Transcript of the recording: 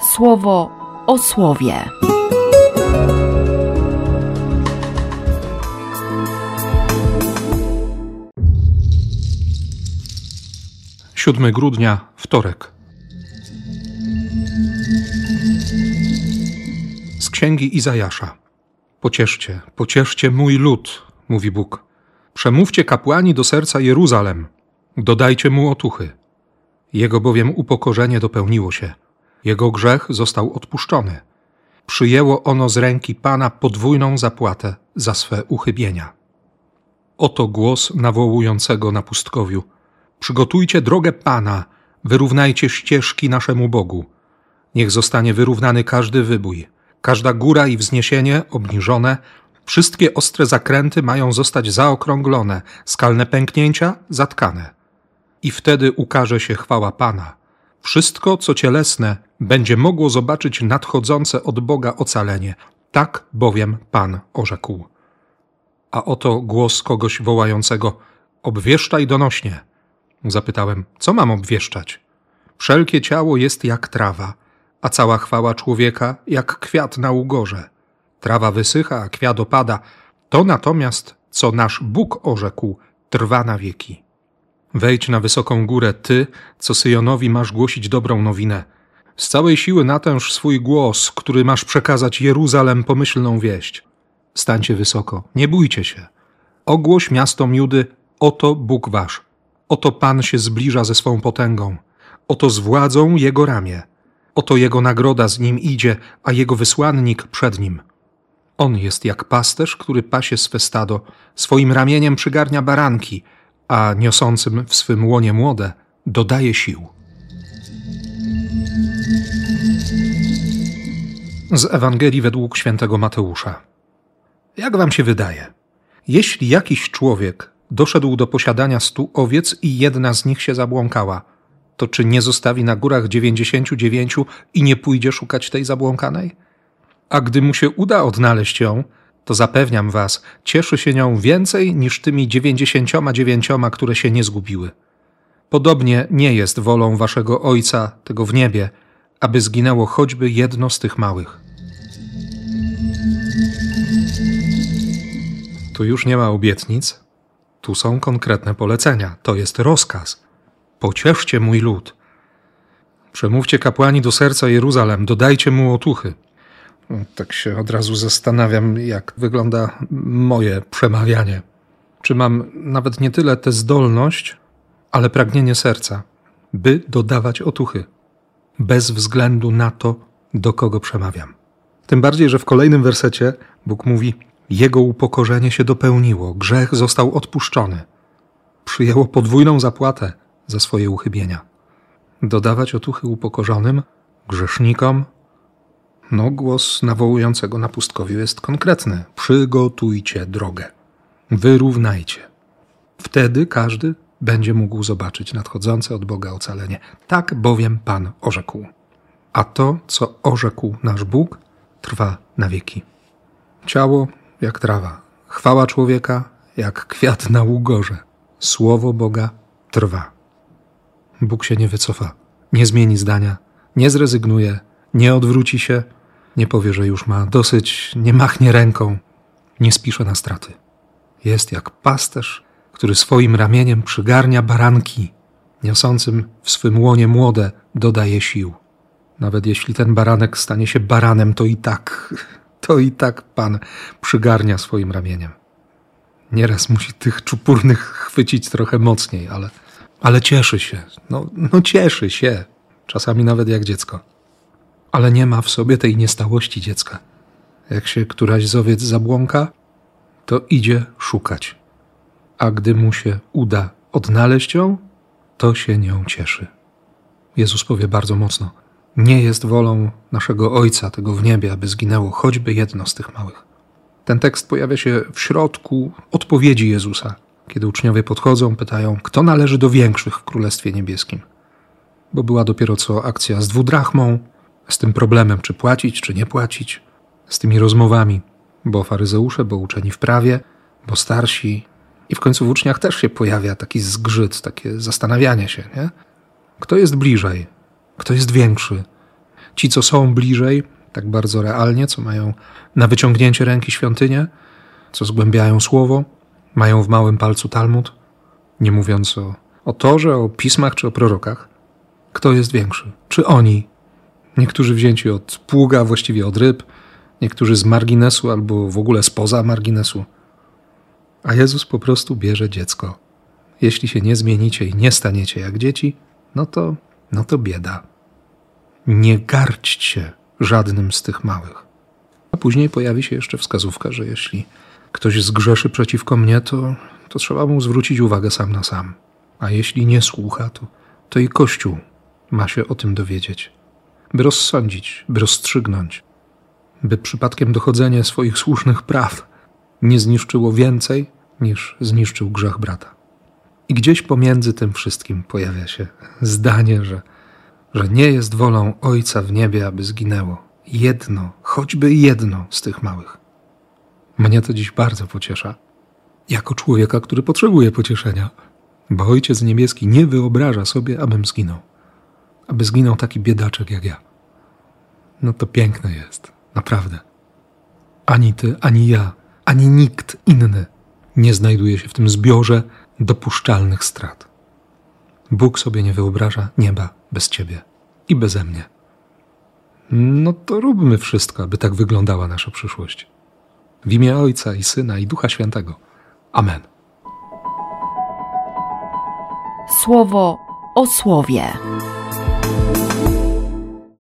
słowo o słowie. 7 grudnia, wtorek. Z księgi Izajasza. Pocieszcie, pocieszcie mój lud, mówi Bóg. Przemówcie kapłani do serca Jeruzalem, dodajcie mu otuchy. Jego bowiem upokorzenie dopełniło się, jego grzech został odpuszczony. Przyjęło ono z ręki Pana podwójną zapłatę za swe uchybienia. Oto głos nawołującego na pustkowiu – Przygotujcie drogę Pana, wyrównajcie ścieżki naszemu Bogu. Niech zostanie wyrównany każdy wybój, każda góra i wzniesienie obniżone, wszystkie ostre zakręty mają zostać zaokrąglone, skalne pęknięcia zatkane. I wtedy ukaże się chwała Pana. Wszystko, co cielesne, będzie mogło zobaczyć nadchodzące od Boga ocalenie. Tak bowiem Pan orzekł. A oto głos kogoś wołającego: Obwieszczaj donośnie Zapytałem, co mam obwieszczać? Wszelkie ciało jest jak trawa, a cała chwała człowieka jak kwiat na ugorze. Trawa wysycha, a kwiat opada. To natomiast, co nasz Bóg orzekł, trwa na wieki. Wejdź na wysoką górę, ty, co Syjonowi masz głosić dobrą nowinę. Z całej siły natęż swój głos, który masz przekazać Jeruzalem pomyślną wieść. Stańcie wysoko, nie bójcie się. Ogłoś miastom Judy, oto Bóg wasz. Oto Pan się zbliża ze swą potęgą. Oto z władzą Jego ramię. Oto Jego nagroda z nim idzie, a Jego wysłannik przed nim. On jest jak pasterz, który pasie swe stado, swoim ramieniem przygarnia baranki, a niosącym w swym łonie młode dodaje sił. Z Ewangelii według świętego Mateusza. Jak wam się wydaje? Jeśli jakiś człowiek doszedł do posiadania stu owiec i jedna z nich się zabłąkała, to czy nie zostawi na górach dziewięćdziesięciu dziewięciu i nie pójdzie szukać tej zabłąkanej? A gdy mu się uda odnaleźć ją, to zapewniam was, cieszy się nią więcej niż tymi dziewięćdziesięcioma dziewięcioma, które się nie zgubiły. Podobnie nie jest wolą waszego Ojca, tego w niebie, aby zginęło choćby jedno z tych małych. Tu już nie ma obietnic, tu są konkretne polecenia, to jest rozkaz. Pocieszcie mój lud. Przemówcie kapłani do serca Jeruzalem, dodajcie mu otuchy. Tak się od razu zastanawiam, jak wygląda moje przemawianie. Czy mam nawet nie tyle tę zdolność, ale pragnienie serca, by dodawać otuchy, bez względu na to, do kogo przemawiam. Tym bardziej, że w kolejnym wersecie Bóg mówi: jego upokorzenie się dopełniło, grzech został odpuszczony. Przyjęło podwójną zapłatę za swoje uchybienia. Dodawać otuchy upokorzonym, grzesznikom? No, głos nawołującego na pustkowiu jest konkretny. Przygotujcie drogę. Wyrównajcie. Wtedy każdy będzie mógł zobaczyć nadchodzące od Boga ocalenie. Tak bowiem Pan orzekł. A to, co orzekł nasz Bóg, trwa na wieki. Ciało jak trawa, chwała człowieka jak kwiat na ługorze. Słowo Boga trwa. Bóg się nie wycofa, nie zmieni zdania, nie zrezygnuje, nie odwróci się, nie powie, że już ma dosyć, nie machnie ręką, nie spisze na straty. Jest jak pasterz, który swoim ramieniem przygarnia baranki, niosącym w swym łonie młode dodaje sił. Nawet jeśli ten baranek stanie się baranem, to i tak to i tak Pan przygarnia swoim ramieniem. Nieraz musi tych czupurnych chwycić trochę mocniej, ale, ale cieszy się. No, no cieszy się. Czasami nawet jak dziecko. Ale nie ma w sobie tej niestałości dziecka. Jak się któraś z owiec zabłąka, to idzie szukać. A gdy mu się uda odnaleźć ją, to się nią cieszy. Jezus powie bardzo mocno: nie jest wolą naszego Ojca, tego w niebie, aby zginęło choćby jedno z tych małych. Ten tekst pojawia się w środku odpowiedzi Jezusa, kiedy uczniowie podchodzą, pytają, kto należy do większych w Królestwie Niebieskim. Bo była dopiero co akcja z dwudrachmą, z tym problemem, czy płacić, czy nie płacić, z tymi rozmowami, bo faryzeusze, bo uczeni w prawie, bo starsi. I w końcu w uczniach też się pojawia taki zgrzyt, takie zastanawianie się, nie? Kto jest bliżej, kto jest większy? Ci, co są bliżej, tak bardzo realnie, co mają na wyciągnięcie ręki świątynię, co zgłębiają słowo, mają w małym palcu Talmud, nie mówiąc o, o Torze, o pismach czy o prorokach. Kto jest większy? Czy oni? Niektórzy wzięci od pługa, właściwie od ryb, niektórzy z marginesu albo w ogóle spoza marginesu. A Jezus po prostu bierze dziecko. Jeśli się nie zmienicie i nie staniecie jak dzieci, no to, no to bieda. Nie garćcie żadnym z tych małych. A później pojawi się jeszcze wskazówka, że jeśli ktoś zgrzeszy przeciwko mnie, to, to trzeba mu zwrócić uwagę sam na sam. A jeśli nie słucha, to, to i Kościół ma się o tym dowiedzieć, by rozsądzić, by rozstrzygnąć, by przypadkiem dochodzenie swoich słusznych praw nie zniszczyło więcej, niż zniszczył grzech brata. I gdzieś pomiędzy tym wszystkim pojawia się zdanie, że, że nie jest wolą Ojca w niebie, aby zginęło jedno, choćby jedno z tych małych. Mnie to dziś bardzo pociesza, jako człowieka, który potrzebuje pocieszenia, bo Ojciec Niebieski nie wyobraża sobie, abym zginął, aby zginął taki biedaczek jak ja. No to piękne jest, naprawdę. Ani ty, ani ja, ani nikt inny nie znajduje się w tym zbiorze dopuszczalnych strat. Bóg sobie nie wyobraża nieba bez ciebie i beze mnie. No to róbmy wszystko, aby tak wyglądała nasza przyszłość. W imię Ojca i Syna i Ducha Świętego. Amen. Słowo o słowie.